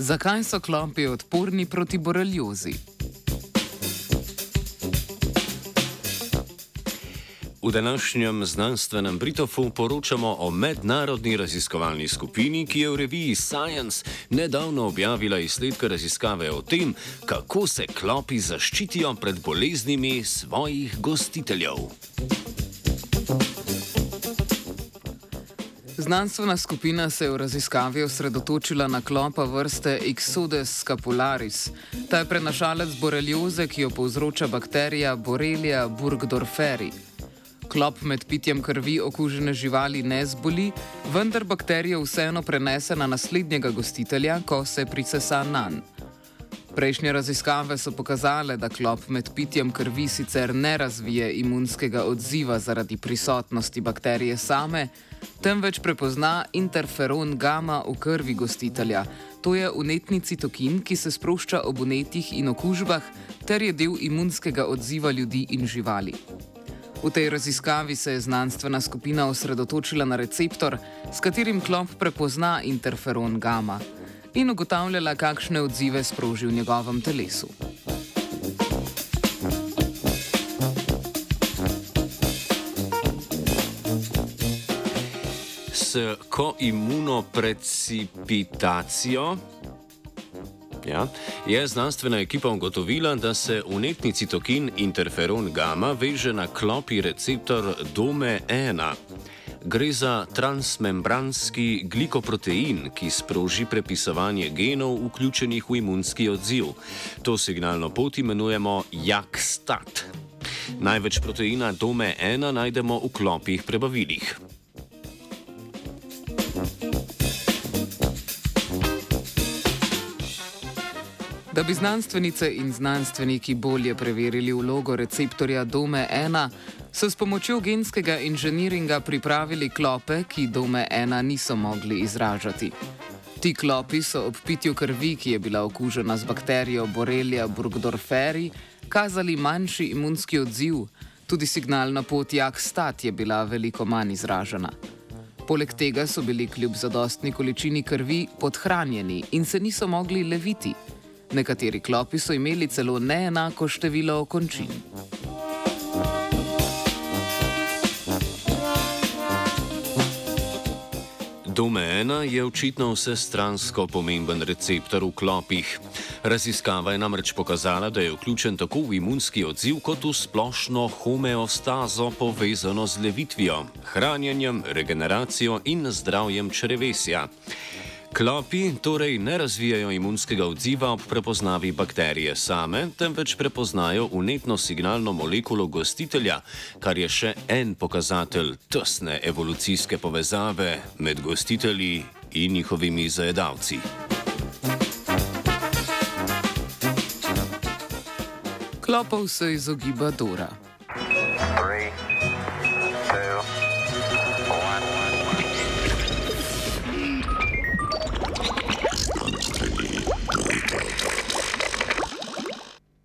Zakaj so klopi odporni proti boreliozi? V današnjem znanstvenem Britofu poročamo o mednarodni raziskovalni skupini, ki je v reviji Science nedavno objavila izsledke raziskave o tem, kako se klopi zaščitijo pred boleznimi svojih gostiteljev. Znanstvena skupina se je v raziskavi osredotočila na klopa vrste Ixodes scapularis. Ta je prenašalec borelioze, ki jo povzroča bakterija Borrelia burgdorferi. Klop med pitjem krvi okužene živali ne zboli, vendar bakterijo vseeno prenese na naslednjega gostitelja, ko se prisesa na njen. Prejšnje raziskave so pokazale, da klop med pitjem krvi sicer ne razvije imunskega odziva zaradi prisotnosti bakterije same, temveč prepozna interferon gamma v krvi gostitelja. To je unetni citokin, ki se sprošča ob unetih in okužbah ter je del imunskega odziva ljudi in živali. V tej raziskavi se je znanstvena skupina osredotočila na receptor, s katerim klop prepozna interferon gamma in ugotavljala, kakšne odzive sproži v njegovem telesu. S koimunoprecipitacijo Ja. Je znanstvena ekipa ugotovila, da se unetni citokin interferon gamma veže na klopi receptor DOME1. Gre za transmembranski glikoprotein, ki sproži prepisovanje genov, vključenih v imunski odziv. To signalno pot imenujemo JAK-STAT. Največ proteina DOME1 najdemo v klopih prebavilih. Da bi znanstvenice in znanstveniki bolje preverili vlogo receptorja Dome1, so s pomočjo genskega inženiringa pripravili klope, ki Dome1 niso mogli izražati. Ti klopi so ob pitju krvi, ki je bila okužena z bakterijo Borrelia burgdorferi, kazali manjši imunski odziv, tudi signalna pot jak-stat je bila veliko manj izražena. Poleg tega so bili kljub zadostni količini krvi podhranjeni in se niso mogli leviti. Nekateri klopi so imeli celo neenako število končin. Domena je očitno vsestransko pomemben receptor v klopih. Raziskava je namreč pokazala, da je vključen tako v imunski odziv kot v splošno homeostazo povezano z levitvijo, hranjenjem, regeneracijo in zdravjem črevesja. Klopi torej ne razvijajo imunskega odziva ob prepoznavi bakterije same, temveč prepoznajo unetno signalno molekulo gostitelja, kar je še en pokazatelj tesne evolucijske povezave med gostitelji in njihovimi zajedavci. Klopov se izogiba Dora. Three.